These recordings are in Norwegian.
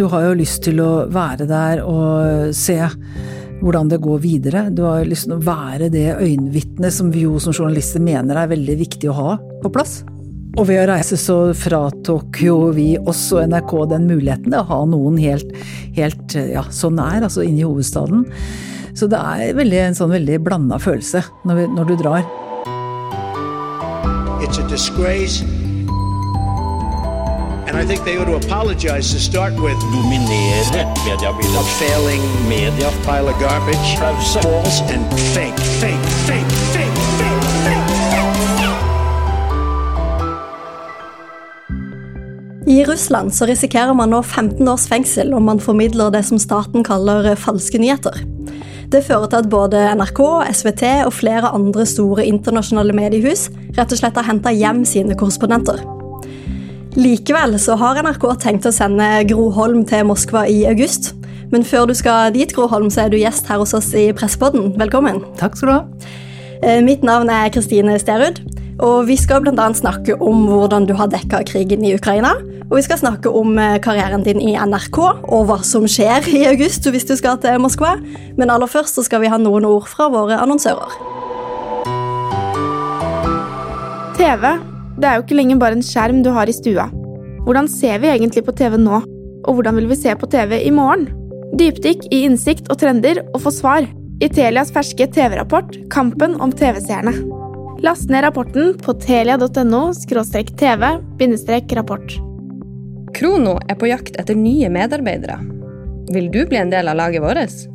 du har jo lyst til å være der og se hvordan det går videre. Du har lyst til å være det øyenvitnet som vi jo som journalister mener er veldig viktig å ha på plass. Og ved å reise så fratok jo vi oss og NRK den muligheten å ha noen helt, helt ja, så nær, altså inne i hovedstaden. Så det er veldig, en sånn veldig blanda følelse når, vi, når, du drar. It's a disgrace. Dominere mediebildet. A failing media. Pile of garbage. False and fake, fake, fake, fake, fake, fake. I Russland så risikerer man nå 15 års fengsel om man formidler det som staten kaller falske nyheter. Det fører til at både NRK, SVT og flere andre store internasjonale mediehus rett og slett har henta hjem sine korrespondenter. Likevel så har NRK tenkt å sende Gro Holm til Moskva i august. Men før du skal dit, Gro Holm, så er du gjest her hos oss i Presspodden. Velkommen. Takk skal du ha. Eh, mitt navn er Kristine Sterud, og vi skal bl.a. snakke om hvordan du har dekka krigen i Ukraina. Og vi skal snakke om eh, karrieren din i NRK og hva som skjer i august hvis du skal til Moskva. Men aller først så skal vi ha noen ord fra våre annonsører. TV det er jo ikke lenger bare en skjerm du har i stua. Hvordan ser vi egentlig på TV nå, og hvordan vil vi se på TV i morgen? Dypdykk i innsikt og trender og få svar i Telias ferske TV-rapport Kampen om TV-seerne. Last ned rapporten på telia.no tv-rapport. Krono er på jakt etter nye medarbeidere. Vil du bli en del av laget vårt?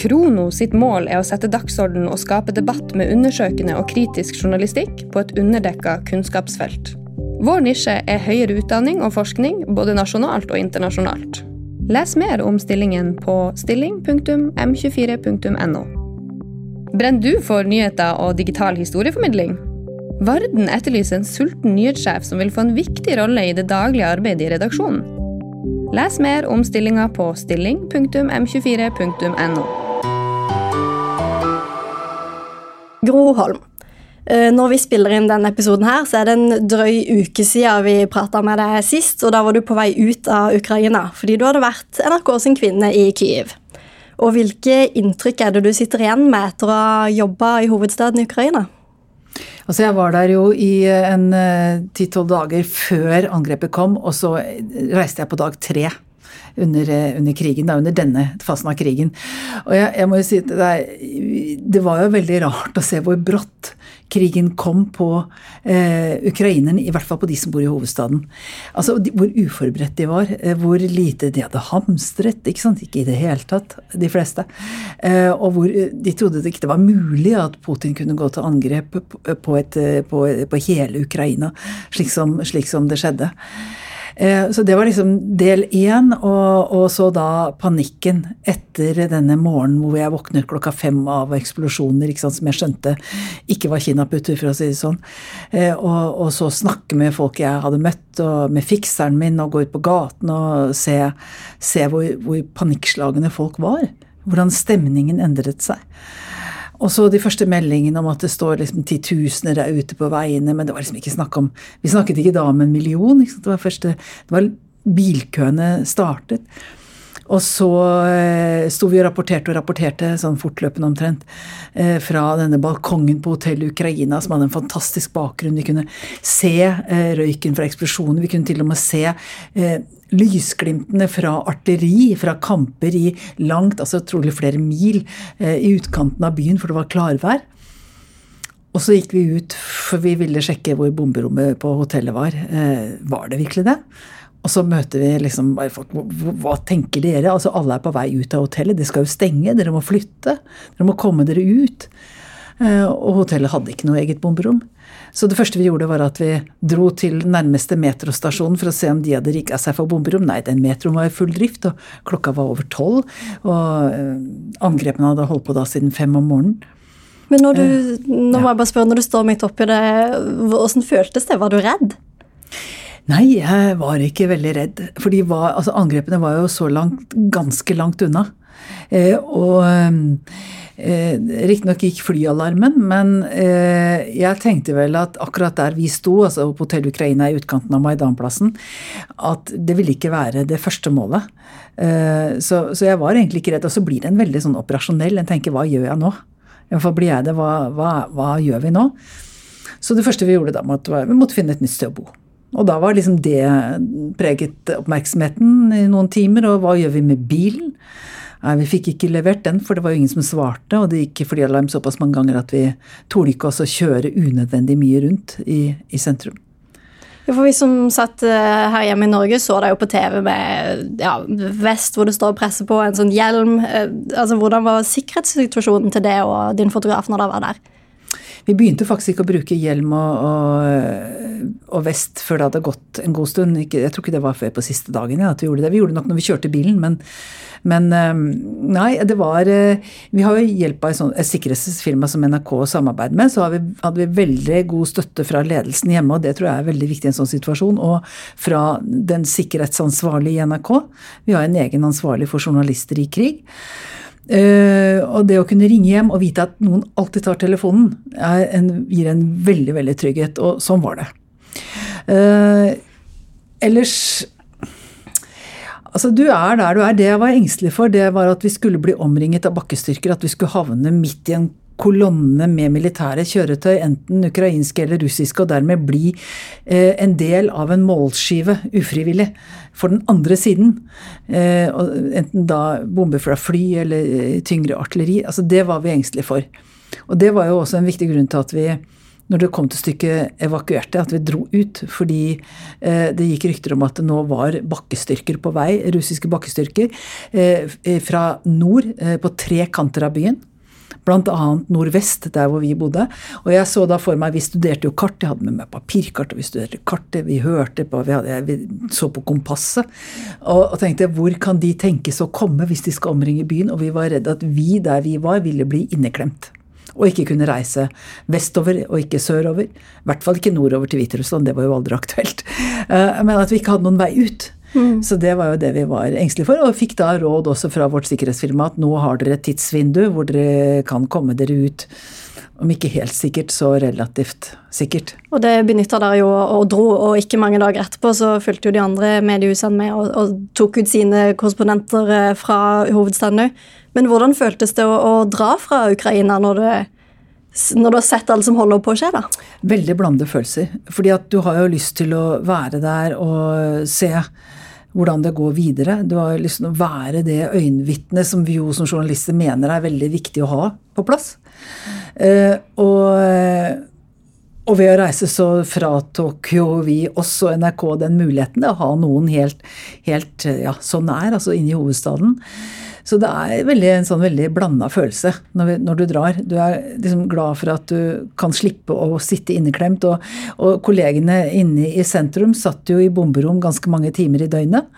Krono sitt mål er å sette dagsorden og skape debatt med undersøkende og kritisk journalistikk på et underdekka kunnskapsfelt. Vår nisje er høyere utdanning og forskning, både nasjonalt og internasjonalt. Les mer om stillingen på stilling.m24.no. Brenner du for nyheter og digital historieformidling? Varden etterlyser en sulten nyhetssjef som vil få en viktig rolle i det daglige arbeidet i redaksjonen. Les mer om stillinga på stilling.m24.no. Gro Holm. Eh, når vi spiller inn denne episoden, her, så er det en drøy uke siden vi prata med deg sist. og Da var du på vei ut av Ukraina fordi du hadde vært NRK sin kvinne i Kyiv. Og Hvilke inntrykk er det du sitter igjen med etter å ha jobba i hovedstaden i Ukraina? Altså Jeg var der jo i en eh, ti-tolv dager før angrepet kom, og så reiste jeg på dag tre under, eh, under, krigen, da, under denne fasen av krigen. Og jeg, jeg må jo si at det, det, var jo veldig rart å se hvor brått krigen kom på eh, ukrainerne, i hvert fall på de som bor i hovedstaden. Altså Hvor uforberedt de var, eh, hvor lite de hadde hamstret. Ikke sant? Ikke i det hele tatt, de fleste. Eh, og hvor eh, de trodde det ikke var mulig at Putin kunne gå til angrep på, et, på, på hele Ukraina, slik som, slik som det skjedde. Eh, så det var liksom del én, og, og, så da panikken etter denne morgenen hvor jeg våkner klokka fem av eksplosjoner sant, som jeg skjønte ikke var kinaputter, for å si det sånn. Eh, og, og, så snakke med folk jeg hadde møtt, og med fikseren min, og gå ut på gaten og se, se hvor, hvor panikkslagne folk var. Hvordan stemningen endret seg. Og så de første meldingene om at det står liksom titusener der ute på veiene, men det var liksom ikke snakk om Vi snakket ikke da om en million. Det var, første, det var bilkøene startet. Og så eh, sto vi og rapporterte og rapporterte, sånn fortløpende omtrent, eh, fra denne balkongen på hotellet Ukraina, som hadde en fantastisk bakgrunn. Vi kunne se eh, røyken fra eksplosjonen. Vi kunne til og med se eh, lysglimtene fra artilleri, fra kamper i langt, altså trolig flere mil, eh, i utkanten av byen, for det var klarvær. Og så gikk vi ut, for vi ville sjekke hvor bomberommet på hotellet var. Eh, var det virkelig det? Og så møter vi liksom bare folk Hva tenker dere? Altså Alle er på vei ut av hotellet. Det skal jo stenge. Dere må flytte. Dere må komme dere ut. Eh, og hotellet hadde ikke noe eget bomberom. Så det første vi gjorde, var at vi dro til nærmeste metrostasjon for å se om de hadde rigga seg for bomberom. Nei, den metroen var i full drift, og klokka var over tolv. Og eh, angrepene hadde holdt på da siden fem om morgenen. Men når du, eh, nå må jeg bare spørre, når du står midt oppi det, hvordan føltes det? Var du redd? Nei, jeg var ikke veldig redd. For altså, angrepene var jo så langt, ganske langt unna. Eh, og eh, Riktignok gikk flyalarmen, men eh, jeg tenkte vel at akkurat der vi sto, altså på Hotell Ukraina i utkanten av Maidanplassen, at det ville ikke være det første målet. Eh, så, så, jeg var egentlig ikke redd. Og så blir det en veldig sånn operasjonell. En tenker hva gjør jeg nå? Iallfall blir jeg det. Hva, hva, hva, gjør vi nå? Så det første vi gjorde da, måtte, vi måtte finne et nytt sted å bo. Og da var liksom det preget oppmerksomheten i noen timer. Og hva gjør vi med bilen? Nei, Vi fikk ikke levert den, for det var jo ingen som svarte. Og det gikk flyalarm såpass mange ganger at vi torde ikke også kjøre unødvendig mye rundt i, i sentrum. Ja, for Vi som satt eh, her hjemme i Norge, så deg jo på TV med ja, vest hvor det står presse på, en sånn hjelm. Eh, altså, Hvordan var sikkerhetssituasjonen til det og din fotograf når dere var der? Vi begynte faktisk ikke å bruke hjelm og, og, og vest før det hadde gått en god stund. jeg tror ikke det var før på siste dagen ja, at vi gjorde det. Vi gjorde det nok når vi kjørte bilen, men, men ehm, nei, det var eh, Vi har jo hjelp av et sikkerhetsfirma som NRK samarbeider med. Så vi, hadde vi veldig god støtte fra ledelsen hjemme, og det tror jeg er veldig viktig i en sånn situasjon. Og fra den sikkerhetsansvarlige i NRK. Vi har en egen ansvarlig for journalister i krig. Uh, og det å kunne ringe hjem og vite at noen alltid tar telefonen, en, gir en veldig, veldig trygghet. Og sånn var det. Uh, ellers Altså, du er der du er. Det jeg var engstelig for, det var at vi skulle bli omringet av bakkestyrker. At vi skulle havne midt i en kolonne med militære kjøretøy, enten ukrainske eller russiske, og dermed bli eh, en del av en målskive ufrivillig for den andre siden. Eh, enten da bomber fra fly eller eh, tyngre artilleri. altså Det var vi engstelige for. Og det var jo også en viktig grunn til at vi når det kom til stykket, evakuerte, at vi dro ut. Fordi eh, det gikk rykter om at det nå var bakkestyrker på vei, russiske bakkestyrker, eh, fra nord, eh, på tre kanter av byen bl.a. nordvest, der hvor vi bodde. Og jeg så da for meg Vi studerte jo kart, jeg hadde med meg papirkart, og vi studerte kartet, vi hørte på, vi, hadde, vi så på kompasset. Og, og, tenkte hvor kan de tenkes å komme hvis de skal omringe byen? Og vi var redde at vi der vi var, ville bli inneklemt. Og ikke kunne reise vestover og ikke sørover. I hvert fall ikke nordover til Hviterussland, det var jo aldri aktuelt. Eh, men at vi ikke hadde noen vei ut. Mm. Så det var jo det vi var engstelige for, og fikk da råd også fra vårt sikkerhetsfirma at nå har dere et tidsvindu hvor dere kan komme dere ut. Om ikke helt sikkert, så relativt sikkert. Og det benytta dere jo og dro, og ikke mange dager etterpå så fulgte jo de andre mediehusene med og, og tok ut sine korrespondenter eh, fra hovedstaden òg. Men hvordan føltes det å, å dra fra Ukraina når det når du har sett alt som holder på å skje? da? Veldig blandede følelser. Fordi at du har jo lyst til å være der og se hvordan det går videre. Du har lyst til å være det øyenvitnet som vi jo som journalister mener er veldig viktig å ha på plass. Uh, og, og, ved å reise så fratok jo vi også NRK den muligheten å ha noen helt, helt ja, så nær, altså inne i hovedstaden. Så det er veldig, en sånn veldig blanda følelse når, vi, når, du drar. Du er liksom glad for at du kan slippe å sitte inneklemt. Og, og kollegene inne i sentrum satt jo i bomberom ganske mange timer i døgnet.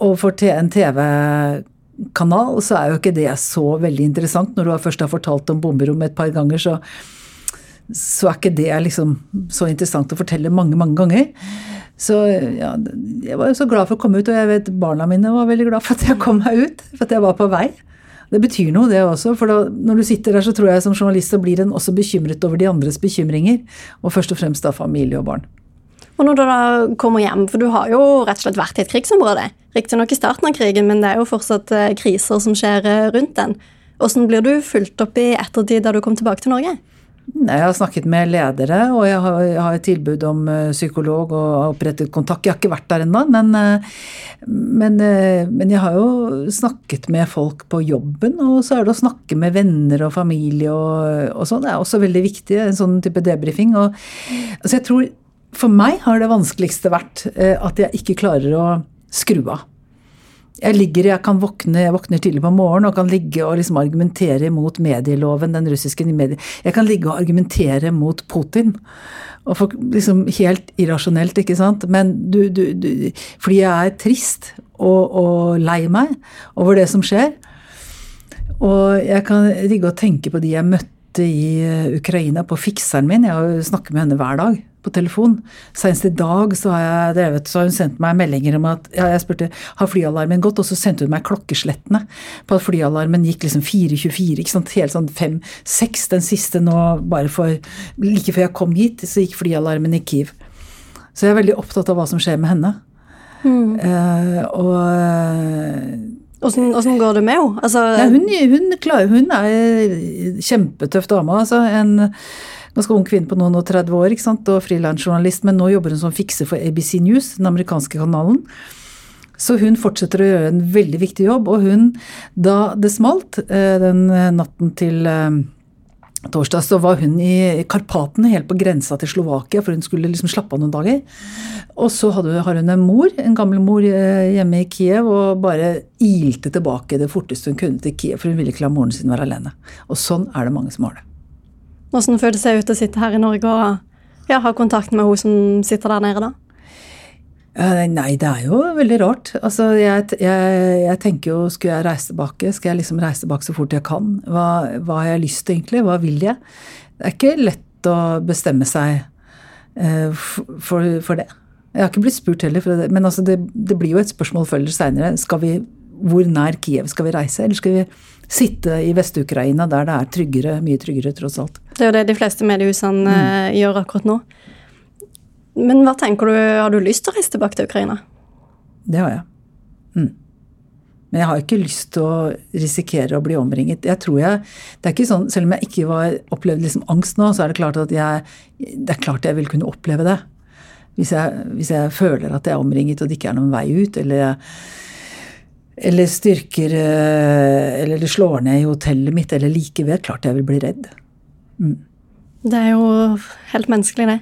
Og for en TV-kanal så er jo ikke det så veldig interessant. Når du først har fortalt om bomberom et par ganger, så, så er ikke det liksom så interessant å fortelle mange, mange ganger. Så ja, jeg var jo så glad for å komme ut, og jeg vet barna mine var veldig glad for at jeg kom meg ut. For at jeg var på vei. Det betyr noe, det også. For da, når du sitter der, så tror jeg som journalist så blir en også bekymret over de andres bekymringer. Og først og fremst da familie og barn. Og når du da kommer hjem, for du har jo rett og slett vært i et krigsområde. Riktignok i starten av krigen, men det er jo fortsatt eh, kriser som skjer eh, rundt den. Hvordan blir du fulgt opp i ettertid da du kom tilbake til Norge? Jeg har snakket med ledere, og jeg har, jeg har et tilbud om uh, psykolog og har opprettet kontakt. Jeg har ikke vært der ennå, men, uh, men, uh, men, jeg har jo snakket med folk på jobben. Og så er det å snakke med venner og familie og, og sånn. Det er også veldig viktig, en sånn type debrifing. Og, altså jeg tror for meg har det vanskeligste vært at jeg ikke klarer å skru av. Jeg ligger, jeg kan våkne, jeg våkner tidlig på morgenen og kan ligge og liksom argumentere mot medieloven, den russiske medie... Jeg kan ligge og argumentere mot Putin. Og for, liksom Helt irrasjonelt, ikke sant? Men du, du, du Fordi jeg er trist og, og, lei meg over det som skjer. Og jeg kan ligge og tenke på de jeg møtte i eh, Ukraina, på fikseren min. Jeg snakker med henne hver dag på telefon. Senest i dag så har jeg drevet, så har hun sendt meg meldinger om at ja, Jeg spurte har flyalarmen gått, og så sendte hun meg klokkeslettene på at flyalarmen gikk liksom 4.24. ikke sant, Helt sånn 5-6. Den siste nå, bare for Like før jeg kom hit, så gikk flyalarmen i Kiev. Så jeg er veldig opptatt av hva som skjer med henne. Mm. Uh, og Åssen går det med henne? Altså, hun, hun, hun er kjempetøff dame. Altså, en ganske ung kvinne på noen og 30 år ikke sant? og frilansjournalist, men nå jobber hun som fikser for ABC News, den amerikanske kanalen. Så hun fortsetter å gjøre en veldig viktig jobb. Og hun, da det smalt eh, den natten til eh, torsdag så var hun i Karpatene, helt på grensa til Slovakia, for hun skulle liksom slappe av noen dager. Og så har hun en mor, en gammel mor eh, hjemme i Kiev, og bare ilte tilbake det forteste hun kunne til Kiev, for hun ville ikke la moren sin være alene. Og sånn er det mange som har det. Hvordan føles det ut å sitte her i Norge og ja, ha kontakt med hun som sitter der nede, da? Nei, det er jo veldig rart. Altså, jeg, jeg, jeg, tenker jo, skulle jeg reise tilbake, skal jeg liksom reise tilbake så fort jeg kan? Hva, hva har jeg lyst til, egentlig? Hva vil jeg? Det er ikke lett å bestemme seg uh, for, for, det. Jeg har ikke blitt spurt heller, det, men altså det, det, blir jo et spørsmål følger seinere. Hvor nær Kiev skal vi reise, eller skal vi sitte i Vest-Ukraina der det er tryggere, mye tryggere, tross alt? Det er jo det de fleste mediehusene mm. uh, gjør akkurat nå. Men hva tenker du, har du lyst til å reise tilbake til Ukraina? Det har jeg. Mm. Men jeg har ikke lyst til å risikere å bli omringet. Jeg tror jeg, det er ikke sånn, Selv om jeg ikke var, opplevde liksom angst nå, så er det klart at jeg, det er klart jeg vil kunne oppleve det. Hvis jeg, hvis jeg føler at jeg er omringet og det ikke er noen vei ut, eller, eller styrker eh, Eller det slår ned i hotellet mitt, eller like ved. Klart jeg vil bli redd. Mm. Det er jo helt menneskelig, det.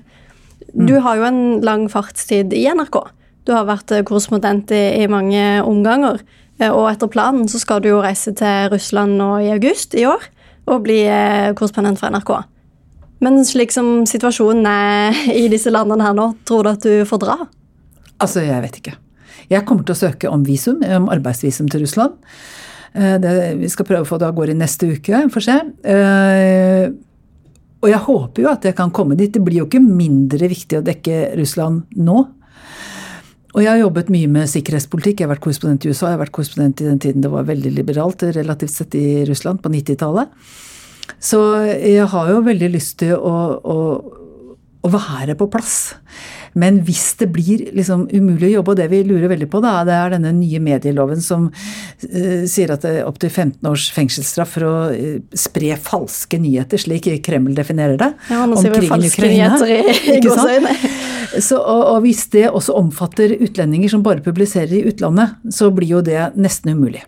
Du mm. har jo en lang fartstid i NRK. Du har vært eh, korrespondent i, i, mange omganger. Eh, og etter planen så skal du jo reise til Russland nå i august i år og bli korrespondent for NRK. Men slik som situasjonen er i disse landene her nå, tror du at du får dra? Altså, jeg vet ikke. Jeg kommer til å søke om visum, om arbeidsvisum til Russland. Det, vi skal prøve å få det av gårde neste uke, får se. Og jeg håper jo at jeg kan komme dit. Det blir jo ikke mindre viktig å dekke Russland nå. Og jeg har jobbet mye med sikkerhetspolitikk. Jeg har vært korrespondent i USA. Jeg har vært korrespondent i den tiden det var veldig liberalt relativt sett i Russland, på 90-tallet. Så jeg har jo veldig lyst til å, å, å være på plass. Men hvis det blir liksom umulig å jobbe, og det vi lurer veldig på, da, det er denne nye medieloven som uh, sier at det er opptil 15 års fengselsstraff for å uh, spre falske nyheter, slik Kreml definerer det. Ja, nå sier vi falske nyheter i, i gåseøyne. Så, og, og hvis det også omfatter utlendinger som bare publiserer i utlandet, så blir jo det nesten umulig.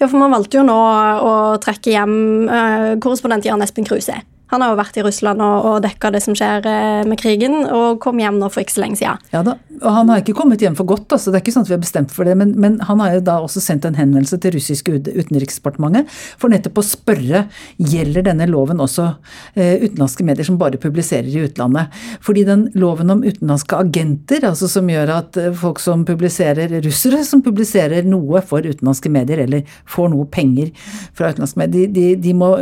Ja, for man valgte jo nå å trekke hjem uh, korrespondent Jan Espen Kruse. Han har jo vært i Russland og, og dekka det som skjer eh, med krigen, og kom hjem nå for ikke så lenge siden. Ja da, og Han har ikke kommet hjem for godt, altså. det er ikke sånn at vi har bestemt for det. Men, men han har jo da også sendt en henvendelse til russiske utenriksdepartementet for nettopp å spørre gjelder denne loven også eh, utenlandske medier som bare publiserer i utlandet. Fordi den loven om utenlandske agenter, altså som gjør at eh, folk som publiserer, russere som publiserer noe for utenlandske medier, eller får noe penger fra utenlandske medier, de, de, de, må,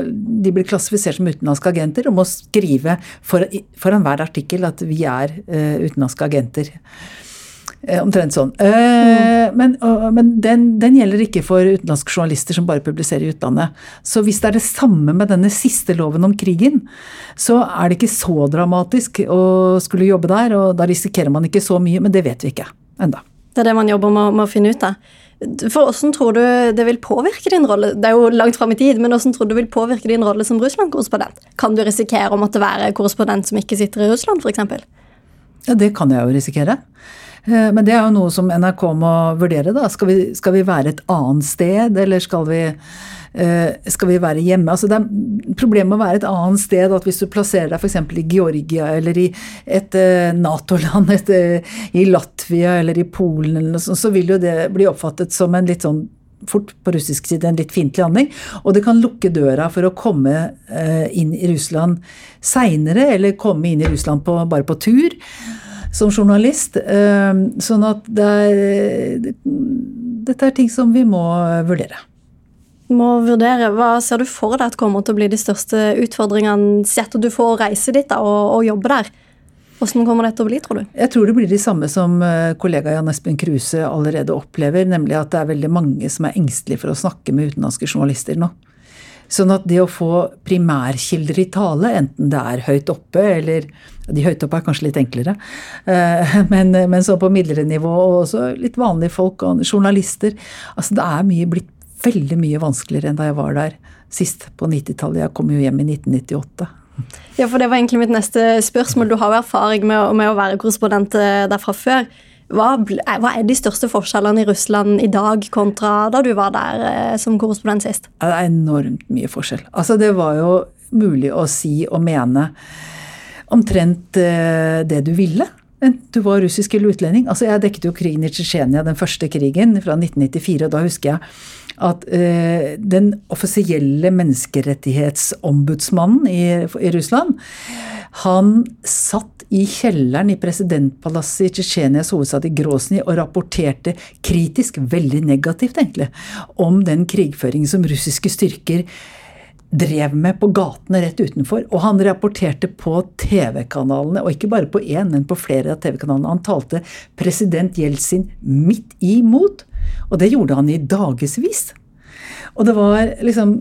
de blir klassifisert som utenlandske agenter agenter og må skrive for, foran hver artikkel at vi er uh, utenlandske agenter. Uh, omtrent sånn. Uh, mm. Men, men den, den, gjelder ikke for utenlandske journalister som bare publiserer i utlandet. Så hvis det er det samme med denne siste loven om krigen, så er det ikke så dramatisk å skulle jobbe der, og da risikerer man ikke så mye, men det vet vi ikke enda. Det er det man jobber med, med å finne ut av. For Hvordan tror du det vil påvirke din rolle Det er jo langt frem i tid, men hvordan tror du det vil påvirke din rolle som Russland-korrespondent? Kan du risikere å måtte være korrespondent som ikke sitter i Russland, f.eks.? Ja, det kan jeg jo risikere. Eh, men det er jo noe som NRK må vurdere. da. Skal vi, skal vi være et annet sted, eller skal vi skal vi være hjemme? Altså det er problemet med å være et annet sted, at hvis du plasserer deg f.eks. i Georgia eller i et eh, Nato-land, eh, i Latvia eller i Polen, eller sånt, så vil jo det bli oppfattet som en litt sånn fort på russisk side en litt fiendtlig handling. Og det kan lukke døra for å komme inn i Russland seinere, eller komme inn i Russland på, bare på tur som journalist. Sånn at det er, dette er ting som vi må vurdere må vurdere. Hva ser du for deg at kommer til å bli de største utfordringene, sett at du får reise dit da, og, og jobbe der? Hvordan kommer dette å bli, tror du? Jeg tror det blir det samme som eh, kollega Jan Espen Kruse allerede opplever, nemlig at det er veldig mange som er engstelige for å snakke med utenlandske journalister nå. Sånn at det å få primærkilder i tale, enten det er høyt oppe eller De høyt oppe er kanskje litt enklere, eh, men, men så på midlere nivå og også litt vanlige folk og journalister Altså det er mye, blitt veldig mye vanskeligere enn da jeg var der sist på 90-tallet. Jeg kom jo hjem i 1998. Ja, for Det var egentlig mitt neste spørsmål. Du har jo erfaring med, med å være korrespondent der fra før. Hva, hva, er de største forskjellene i Russland i dag kontra da du var der eh, som korrespondent sist? Det er enormt mye forskjell. Altså, det var jo mulig å si og mene omtrent eh, det du ville. Enten du var russisk eller utlending. Altså, jeg dekket jo krigen i Tsjetsjenia, den første krigen fra 1994, og da husker jeg at eh, den offisielle menneskerettighetsombudsmannen i, i, Russland, han satt i kjelleren i presidentpalasset i Tsjetsjenias hovedstad i Grosny og rapporterte kritisk, veldig negativt egentlig, om den krigføringen som russiske styrker drev med på gatene rett utenfor. Og han rapporterte på TV-kanalene, og ikke bare på én, men på flere av TV-kanalene. Han talte president Jeltsin midt imot. Og det gjorde han i dagevis. Og det var liksom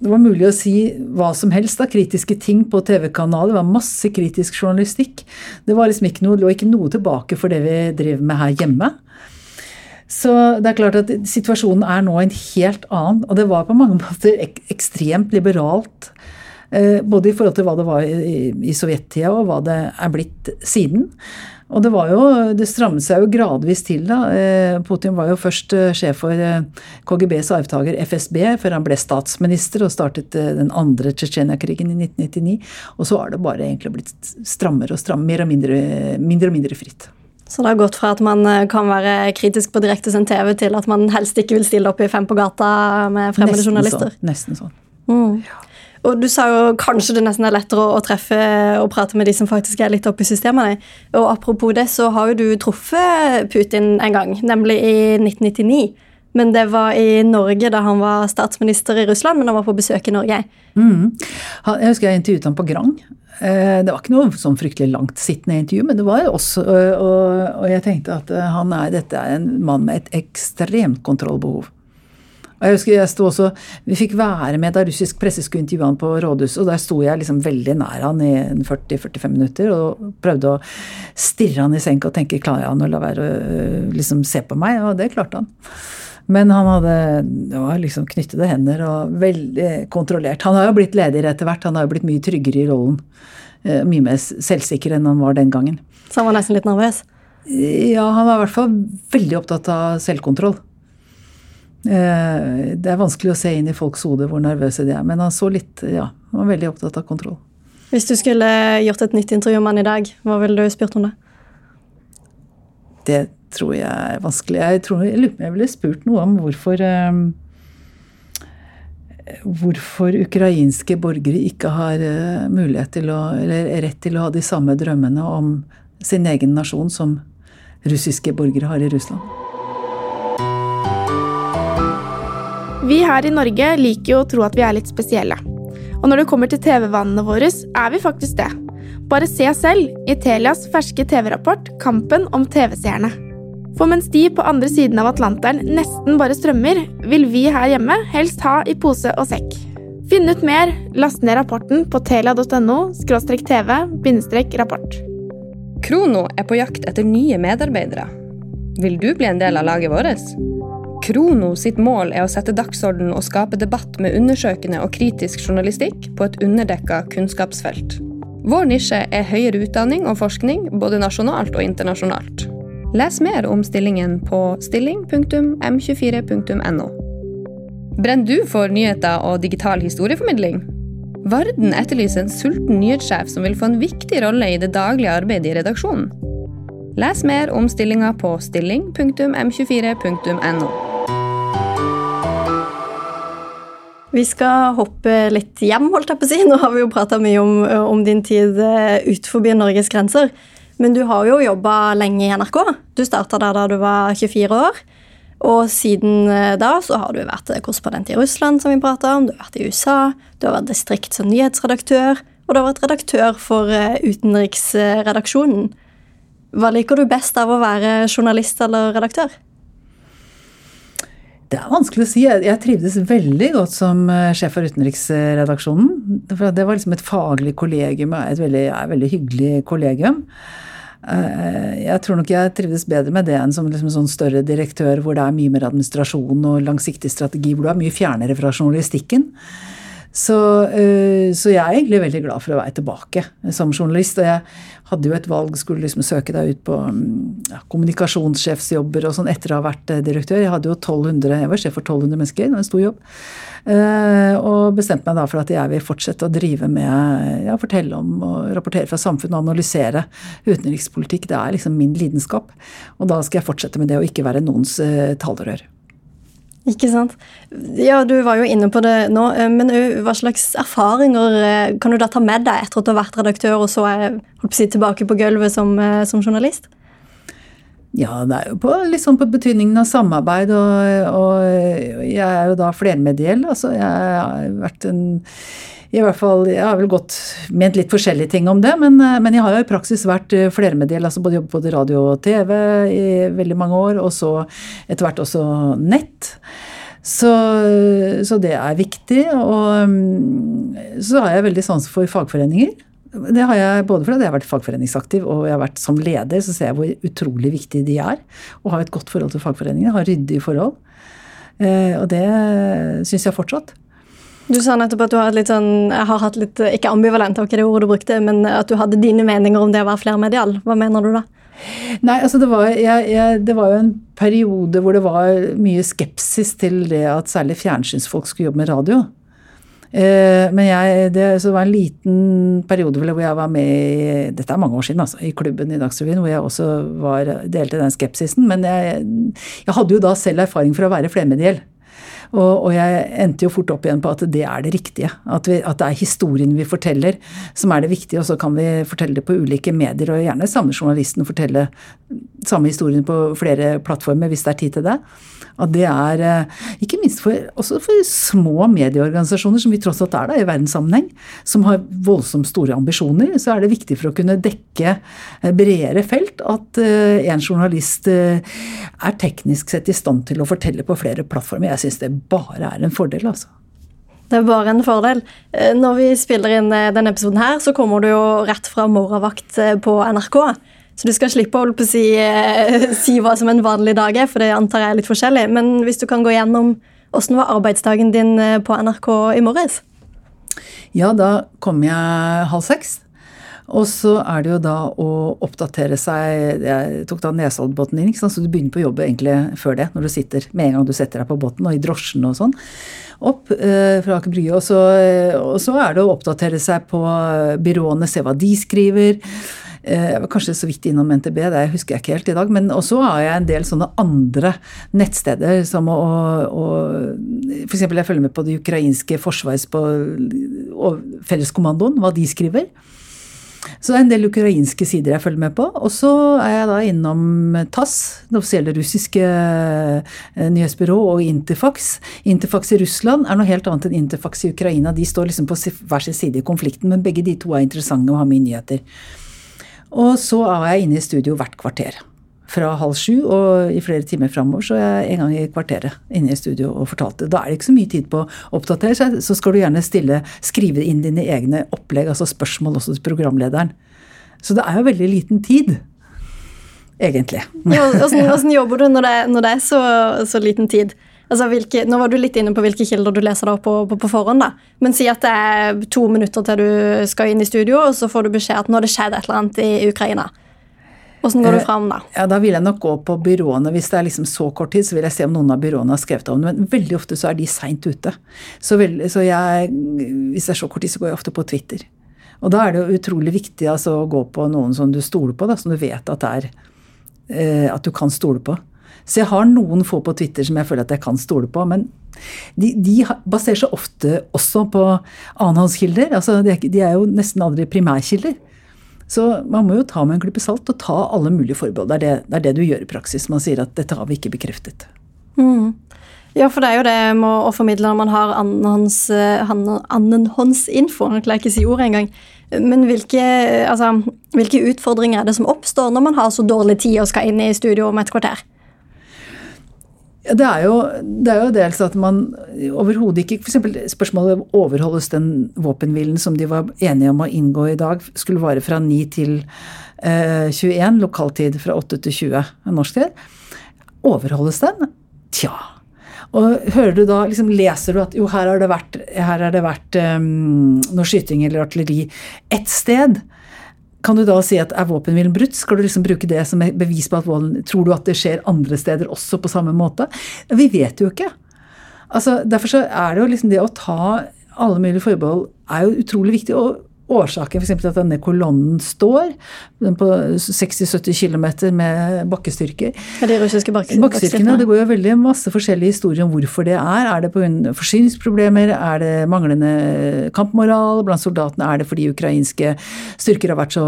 det var mulig å si hva som helst av kritiske ting på TV-kanaler. Det var masse kritisk journalistikk. Det var liksom ikke noe, lå ikke noe tilbake for det vi driver med her hjemme. Så det er klart at situasjonen er nå en helt annen. Og det var på mange måter ek ekstremt liberalt. Eh, både i forhold til hva det var i, i sovjettida og hva det er blitt siden. Og det var jo, det strammet seg jo gradvis til, da. Eh, Putin var jo først eh, sjef for KGBs arvtaker FSB før han ble statsminister og startet den andre Tsjetsjenia-krigen i 1999. Og så har det bare egentlig blitt strammere og strammere, mer og mindre, mindre og mindre fritt. Så det har gått fra at man eh, kan være kritisk på direktesendt TV, til at man helst ikke vil stille opp i Fem på gata med fremmede nesten journalister? Sånn, nesten sånn. Mm. Og Du sa jo kanskje det nesten er lettere å, treffe og prate med de som faktisk er litt oppe i systemene. Og Apropos det, så har jo du truffet Putin en gang, nemlig i 1999. Men det var i Norge da han var statsminister i Russland, men han var på besøk i Norge. Mm. Jeg husker jeg intervjuet ham på Grang. Eh, det var ikke noe sånn fryktelig langt sittende intervju, men det var også Og, jeg tenkte at eh, er, dette er en mann med et ekstremt kontrollbehov. Og jeg husker jeg sto også, Vi fikk være med da russisk presse skulle intervjue han på rådhuset, og der sto jeg liksom veldig nær han i 40-45 minutter og prøvde å stirre han i senk og tenke klarer han å la være å liksom se på meg, og det klarte han. Men han hadde det var liksom knyttede hender og veldig kontrollert. Han har jo blitt leder etter hvert, han har jo blitt mye tryggere i rollen. Eh, mye mer selvsikker enn han var den gangen. Så han var nesten litt nervøs? Ja, han var i hvert fall veldig opptatt av selvkontroll. Eh, det er vanskelig å se inn i folks hode hvor nervøse de er, men han så litt, ja, han var veldig opptatt av kontroll. Hvis du skulle gjort et nytt intervju med han i dag, hva ville du spurt om det? Det tror jeg er vanskelig. Jeg tror jeg, jeg ville spurt noe om hvorfor um, Hvorfor ukrainske borgere ikke har uh, mulighet til å, eller rett til å ha de samme drømmene om sin egen nasjon som russiske borgere har i Russland. Vi her i Norge liker jo å tro at vi er litt spesielle. Og når det kommer til TV-vanene våre, er vi faktisk det. Bare se selv i Telias ferske TV-rapport 'Kampen om TV-seerne'. For mens de på andre siden av Atlanteren nesten bare strømmer, vil vi her hjemme helst ha i pose og sekk. Finn ut mer, last ned rapporten på telia.no tv rapport. Krono er på jakt etter nye medarbeidere. Vil du bli en del av laget vårt? Krono sitt mål er å sette dagsorden og skape debatt med undersøkende og kritisk journalistikk på et underdekka kunnskapsfelt. Vår nisje er høyere utdanning og forskning, både nasjonalt og internasjonalt. Les mer om stillingen på stilling.m24.no. Brenner du for nyheter og digital historieformidling? Varden etterlyser en sulten nyhetssjef som vil få en viktig rolle i det daglige arbeidet i redaksjonen. Les mer om stillinga på stilling.m24.no. Vi skal hoppe litt hjem, holdt jeg på å si. Nå har vi jo prata mye om, om, din tid ut utenfor Norges grenser. Men du har jo jobba lenge i NRK. Du starta der da du var 24 år. Og siden eh, da så har du vært korrespondent i Russland, som vi prata om. Du har vært i USA, du har vært distrikts- og nyhetsredaktør. og du har vært redaktør for eh, utenriksredaksjonen. Hva liker du best av å være journalist eller redaktør? Det er vanskelig å si. Jeg trivdes veldig godt som eh, sjef for utenriksredaksjonen. For Det var liksom et faglig kollegium, et veldig, et veldig hyggelig kollegium. Eh, jeg tror nok jeg trivdes bedre med det enn som liksom sånn større direktør hvor det er mye mer administrasjon og langsiktig strategi, hvor du er mye fjernere fra journalistikken. Så, eh, så, jeg er egentlig veldig glad for å være tilbake som journalist. Og jeg hadde jo et valg, skulle liksom søke deg ut på mm, ja, kommunikasjonssjefsjobber og sånn etter å ha vært eh, direktør. Jeg hadde jo 1200, jeg var sjef for 1200 mennesker, det var en stor jobb. Eh, og bestemte meg da for at jeg vil fortsette å drive med ja, fortelle om og rapportere fra samfunnet og analysere utenrikspolitikk. Det er liksom min lidenskap. Og da skal jeg fortsette med det og ikke være noens talerør. Ikke sant. Ja, du var jo inne på det nå, eh, men hva slags erfaringer eh, kan du da ta med deg etter at du har vært redaktør og så er si, tilbake på gulvet som, eh, som, journalist? Ja, det er jo på, liksom på betydningen av samarbeid, og, og jeg er jo da flermediell. Altså, jeg har vært en i hvert fall, Jeg har vel godt ment litt forskjellige ting om det, men, men jeg har jo i praksis vært flermediell. altså Både jobbet på radio og TV i veldig mange år, og så etter hvert også nett. Så, så, det er viktig. Og mm, så har jeg veldig sans for fagforeninger. Det har jeg både fordi jeg har vært fagforeningsaktiv og jeg har vært som leder, så ser jeg hvor utrolig viktig de er. Å ha et godt forhold til fagforeningene, ha ryddige forhold. Eh, og det syns jeg fortsatt. Du sa nettopp at du har, litt sånn, jeg har hatt litt Ikke ambivalent, var ikke det ordet du brukte, men at du hadde dine meninger om det å være flermedial. Hva mener du da? Nei, altså det var, jeg, jeg, det var jo en periode hvor det var mye skepsis til det at særlig fjernsynsfolk skulle jobbe med radio. Eh, men jeg, det, det, var en liten periode hvor jeg var med i dette er mange år siden, altså, i klubben i Dagsrevyen, hvor jeg også var, delte den skepsisen. Men jeg, jeg hadde jo da selv erfaring for å være flermediell. Og, og, jeg endte jo fort opp igjen på at det er det riktige. At, vi, at, det er historien vi forteller som er det viktige, og så kan vi fortelle det på ulike medier. Og gjerne samme journalisten fortelle samme historien på flere plattformer hvis det er tid til det. At det er, eh, ikke minst for, også for små medieorganisasjoner, som vi tross alt er da i verdenssammenheng, som har voldsomt store ambisjoner, så er det viktig for å kunne dekke eh, bredere felt at eh, en journalist er teknisk sett i stand til å fortelle på flere plattformer. Jeg syns det bare er en fordel, altså. Det er bare en fordel. Når vi spiller inn denne episoden her, så kommer du jo rett fra morgenvakt på NRK. Så du skal slippe å si, å si, hva som en vanlig dag er, for det antar jeg er litt forskjellig. Men hvis du kan gå gjennom åssen var arbeidsdagen din eh, på NRK i morges? Ja, da kom jeg halv seks. Og så er det jo da å oppdatere seg Jeg tok da Nesoddbåten inn, så du begynner på jobb egentlig før det. Når du sitter med en gang du setter deg på båten, og i drosjen og sånn. Opp eh, fra Aker Brygge. Og, og, så er det å oppdatere seg på byråene, se hva de skriver. Eh, jeg var kanskje så vidt innom NTB, det husker jeg ikke helt i dag. Men også har jeg en del sånne andre nettsteder som å, å F.eks. jeg følger med på det ukrainske forsvars på felleskommandoen, hva de skriver. Så det er en del ukrainske sider jeg følger med på. Og så er jeg da innom TASS, det offisielle russiske eh, nyhetsbyrå, og Interfax. Interfax i Russland er noe helt annet enn Interfax i Ukraina. De står liksom på hver sin side i konflikten, men begge de to er interessante å ha med i nyheter. Og så er jeg inne i studio hvert kvarter. Fra halv sju og i flere timer framover så er jeg en gang i kvarteret inne i studio og fortalte. Da er det ikke så mye tid på å oppdatere seg, så skal du gjerne stille, skrive inn dine egne opplegg, altså spørsmål også til programlederen. Så det er jo veldig liten tid. Egentlig. Ja, Åssen jobber du når det, når det er så, så liten tid? Altså, hvilke, nå var du litt inne på hvilke kilder du leser da på, på, på, forhånd. da. Men si at det er to minutter til du skal inn i studio, og så får du beskjed at nå har det skjedd et eller annet i Ukraina. Hvordan går du eh, fram da? Ja, Da vil jeg nok gå på byråene. Hvis det er liksom så kort tid, så vil jeg se om noen av byråene har skrevet om det. Men veldig ofte så er de seint ute. Så, vel, så jeg, hvis det er så kort tid, så går jeg ofte på Twitter. Og da er det jo utrolig viktig altså, å gå på noen som du stoler på, da, som du vet at, er, eh, at du kan stole på. Så jeg har noen få på Twitter som jeg føler at jeg kan stole på. Men de, de baserer seg ofte også på annenhåndskilder. Altså, de, de er jo nesten aldri primærkilder. Så man må jo ta med en klype salt og ta alle mulige forbehold. Det er det, det er det, du gjør i praksis. Man sier at dette har vi ikke bekreftet. Mm. Ja, for det er jo det med å formidle når man har annenhåndsinfo. Jeg klarer ikke å si ordet engang. Men hvilke, altså, hvilke utfordringer er det som oppstår når man har så dårlig tid og skal inn i studio om et kvarter? Det er, jo, det er jo dels at man overhodet ikke F.eks. spørsmålet overholdes den våpenhvilen som de var enige om å inngå i dag, skulle vare fra 9 til eh, 21, lokaltid fra 8 til 20 norsk tid. Overholdes den? Tja. Og hører du da, liksom leser du at jo, her har det vært, her har det vært um, noe skyting eller artilleri ett sted. Kan du da si at er våpenhvilen brutt? Skal du liksom bruke det som bevis på at volden Tror du at det skjer andre steder også på samme måte? Vi vet jo ikke. Altså, derfor så er det jo liksom det å ta alle mulige forbehold er jo utrolig viktig. og årsaken f.eks. til at denne kolonnen står på 60-70 km med bakkestyrker. Ja, de russiske bakkestyrkene. Det går jo veldig masse forskjellige historier om hvorfor det er. Er det pga. forsyningsproblemer? Er det manglende kampmoral blant soldatene? Er det fordi ukrainske styrker har, så,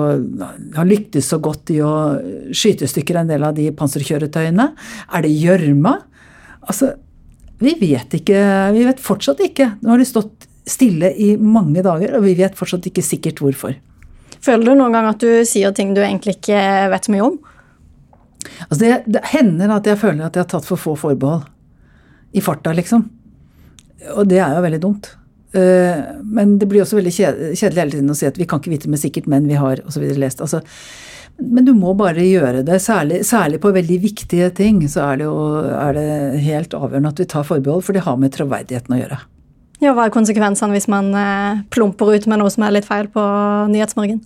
har lyktes så godt i å skyte i stykker en del av de panserkjøretøyene? Er det gjørma? Altså, vi vet ikke. Vi vet fortsatt ikke. Nå har de stått stille i mange dager, og vi vet fortsatt ikke sikkert hvorfor. Føler du noen gang at du sier ting du egentlig ikke vet så mye om? Altså det, det hender at jeg føler at jeg har tatt for få forbehold. I farta, liksom. Og det er jo veldig dumt. Eh, men det blir også veldig kjedelig hele tiden å si at vi kan ikke vite med sikkert, men vi har osv. lest. Altså, men du må bare gjøre det. Særlig, særlig, på veldig viktige ting så er det jo er det helt avgjørende at vi tar forbehold, for det har med troverdigheten å gjøre. Ja, Hva er konsekvensene hvis man eh, plumper ut med noe som er litt feil på Nyhetsmorgen?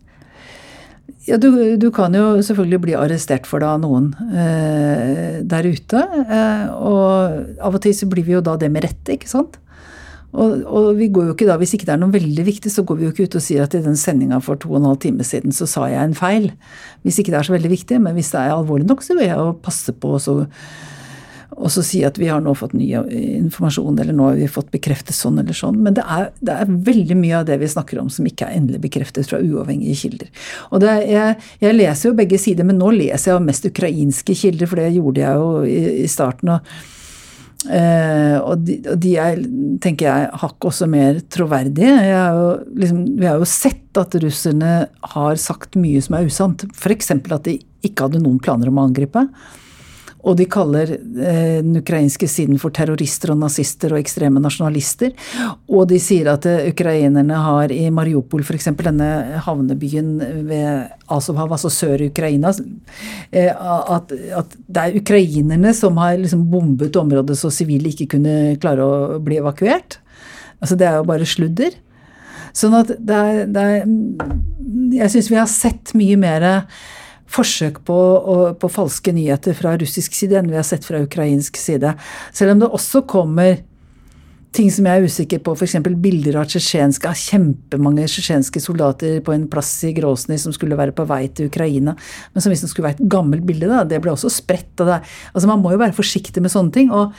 Ja, du, du, kan jo selvfølgelig bli arrestert for det av noen eh, der ute. Eh, og av og til så blir vi jo da det med rette, ikke sant? Og, og, vi går jo ikke da, Hvis ikke det er noe veldig viktig, så går vi jo ikke ut og sier at i den sendinga for to og en halv time siden så sa jeg en feil. Hvis ikke det er så veldig viktig. Men hvis det er alvorlig nok, så vil jeg jo passe på å og så si at vi har nå fått ny informasjon, eller nå har vi fått bekreftet sånn eller sånn. Men det er, det er veldig mye av det vi snakker om som ikke er endelig bekreftet fra uavhengige kilder. Og er, jeg, jeg, leser jo begge sider, men nå leser jeg mest ukrainske kilder, for det gjorde jeg jo i, i starten. og Uh, og, de, og, de, er, tenker jeg, hakk også mer troverdige. Jo, liksom, vi har jo sett at russerne har sagt mye som er usant. F.eks. at de ikke hadde noen planer om å angripe. Og de kaller eh, den ukrainske siden for terrorister og nazister og ekstreme nasjonalister. Og de sier at eh, ukrainerne har i Mariupol, f.eks. denne havnebyen ved Azovhav, altså sør-Ukraina eh, at, at, det er ukrainerne som har liksom bombet området så sivile ikke kunne klare å bli evakuert. Altså Det er jo bare sludder. Sånn at det er, det er Jeg syns vi har sett mye mer forsøk på, på, falske nyheter fra russisk side enn vi har sett fra ukrainsk side. Selv om det også kommer ting som jeg er usikker på, f.eks. bilder av tsjetsjenske, av kjempemange tsjetsjenske soldater på en plass i Grosny som skulle være på vei til Ukraina, men som visstnok skulle være et gammelt bilde. Da. Det ble også spredt. Og. Altså Man må jo være forsiktig med sånne ting. og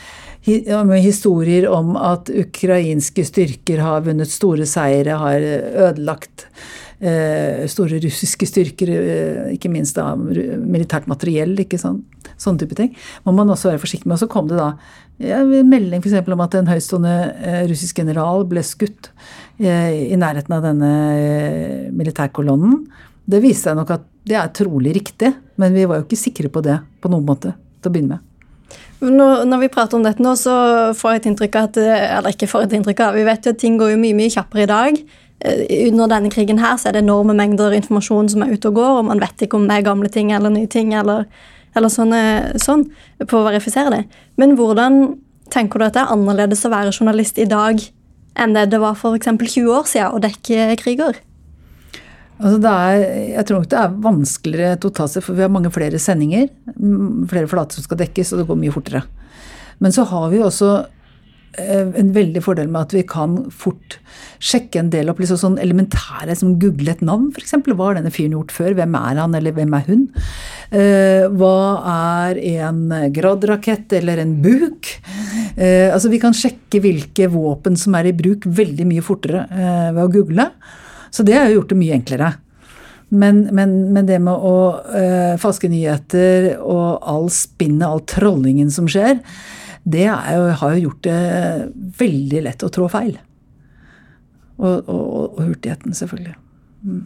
med historier om at ukrainske styrker har vunnet store seire, har ødelagt store russiske styrker, eh, ikke minst da militært materiell, ikke sånn, sånne type ting, må man også være forsiktig med. Og så kom det da ja, en melding f.eks. om at en høytstående eh, russisk general ble skutt i nærheten av denne militærkolonnen. Det viste seg nok at det er trolig riktig, men vi var jo ikke sikre på det på noen måte til å begynne med. Når, når, vi prater om dette nå, så får jeg et inntrykk av at Eller ikke får et inntrykk av, vi vet jo at ting går jo mye, mye kjappere i dag. Eh, under denne krigen her så er det enorme mengder informasjon som er ute og går, og man vet ikke om det er gamle ting eller nye ting eller, eller sånne, sånn, på å verifisere det. Men hvordan tenker du at det er annerledes å være journalist i dag enn det det var for f.eks. 20 år siden å dekke kriger? Altså er, jeg tror nok det er vanskeligere totalt sett, for vi har mange flere sendinger. Flere flater som skal dekkes, og det går mye fortere. Men så har vi også Eh, en veldig fordel med at vi kan fort sjekke en del opp liksom sånn elementære som google et navn, f.eks. Hva har denne fyren gjort før? Hvem er han, eller hvem er hun? Eh, hva er en Grad-rakett eller en buk? Eh, altså Vi kan sjekke hvilke våpen som er i bruk veldig mye fortere ved å google. Så det har gjort det mye enklere. Men, men, men, det med å uh, falske nyheter og all spinnet, all trollingen som skjer, det jo, har jo gjort det veldig lett å trå feil. Og, og, og hurtigheten, selvfølgelig. Mm.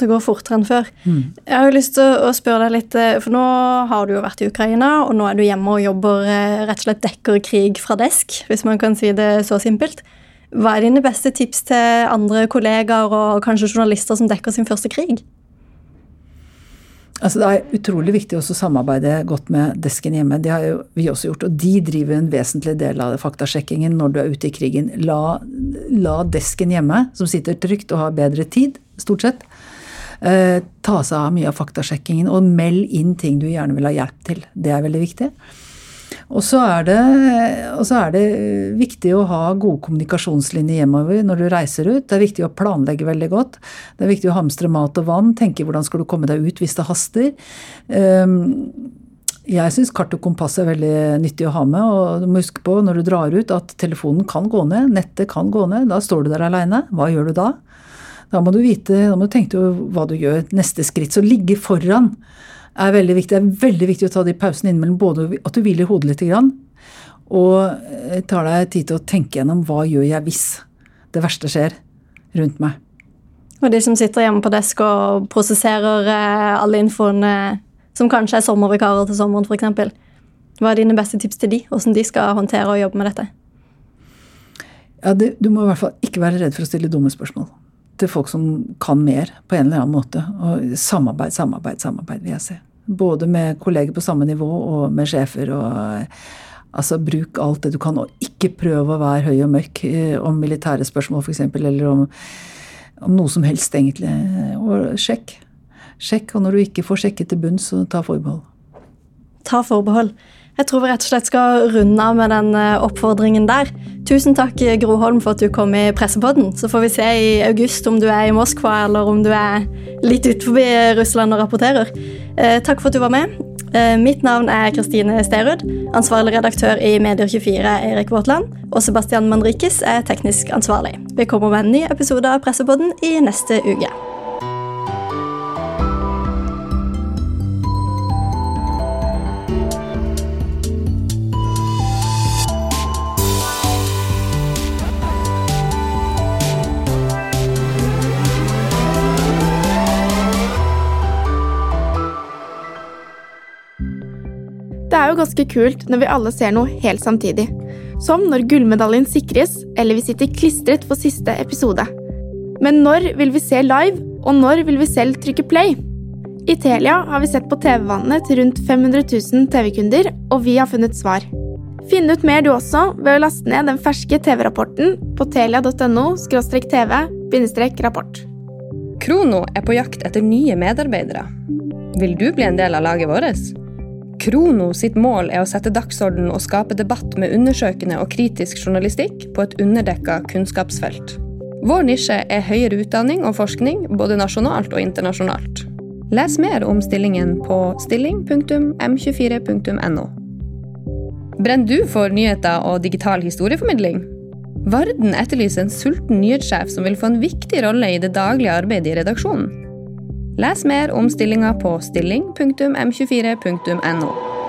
Det går fortere enn før. Mm. Jeg har jo lyst til å spørre deg litt, eh, for nå har du jo vært i Ukraina, og nå er du hjemme og jobber eh, rett og slett dekker krig fra desk, hvis man kan si det så simpelt. Hva er dine beste tips til andre kollegaer og kanskje journalister som dekker sin første krig? Altså, det er utrolig viktig å samarbeide godt med desken hjemme. Det har jo vi også gjort. Og de driver en vesentlig del av faktasjekkingen når du er ute i krigen. La, la desken hjemme, som sitter trygt og har bedre tid, stort sett, eh, ta seg av mye av faktasjekkingen. Og meld inn ting du gjerne vil ha hjelp til. Det er veldig viktig. Og så, så er det, viktig å ha gode kommunikasjonslinjer hjemover når du reiser ut. Det er viktig å planlegge veldig godt. Det er viktig å hamstre mat og vann. Tenke hvordan skal du komme deg ut hvis det haster. Ehm, jeg syns kart og kompass er veldig nyttig å ha med. Og du må huske på når du drar ut at telefonen kan gå ned, nettet kan gå ned. Da står du der aleine. Hva gjør du da? Da må du vite, da må du tenke hva du gjør. Neste skritt. Så ligge foran er veldig viktig. Det er veldig viktig å ta de pausene innimellom. Både at du hviler hodet litt, grann, og eh, tar deg tid til å tenke gjennom hva gjør jeg hvis det verste skjer rundt meg. Og de som sitter hjemme på desk og prosesserer eh, alle infoene som kanskje er sommervikarer til sommeren, f.eks. Hva er dine beste tips til de, hvordan de skal håndtere og jobbe med dette? Ja, det, Du må i hvert fall ikke være redd for å stille dumme spørsmål til folk som kan mer på en eller annen måte. Og samarbeid, samarbeid, samarbeid, vil jeg si. Både med kolleger på samme nivå og med sjefer. og altså Bruk alt det du kan, og ikke prøv å være høy og mørk eh, om militære spørsmål f.eks. Eller om, om, noe som helst, egentlig. Og sjekk. Sjekk, og når du ikke får sjekket til bunns, så ta forbehold. Ta forbehold. Jeg tror vi rett og slett skal runde av med den eh, oppfordringen der. Tusen takk, Gro Holm, for at du kom i Pressepodden. Så får vi se i august om du er i Moskva, eller om du er litt utenfor Russland og rapporterer. Eh, takk for at du var med. Eh, mitt navn er Kristine Sterud. Ansvarlig redaktør i Medier24 Erik Våtland. Og Sebastian Manrikes er teknisk ansvarlig. Vi kommer med en ny episode av Pressepodden i neste uke. Er jo ganske kult når vi alle ser noe helt samtidig. Som når gullmedaljen sikres, eller vi sitter klistret for siste episode. Men når vil vi se live, og når vil vi selv trykke play? I Telia har vi sett på TV-vannet til rundt 500 000 TV-kunder, og vi har funnet svar. Finn ut mer du også ved å laste ned den ferske TV-rapporten på telia.no tv-rapport. Krono er på jakt etter nye medarbeidere. Vil du bli en del av laget vårt? Krono sitt mål er å sette dagsorden og skape debatt med undersøkende og kritisk journalistikk på et underdekka kunnskapsfelt. Vår nisje er høyere utdanning og forskning, både nasjonalt og internasjonalt. Les mer om stillingen på stilling.m24.no. Brenner du for nyheter og digital historieformidling? Varden etterlyser en sulten nyhetssjef som vil få en viktig rolle i det daglige arbeidet i redaksjonen. Les mer om stillinga på stilling.m24.no.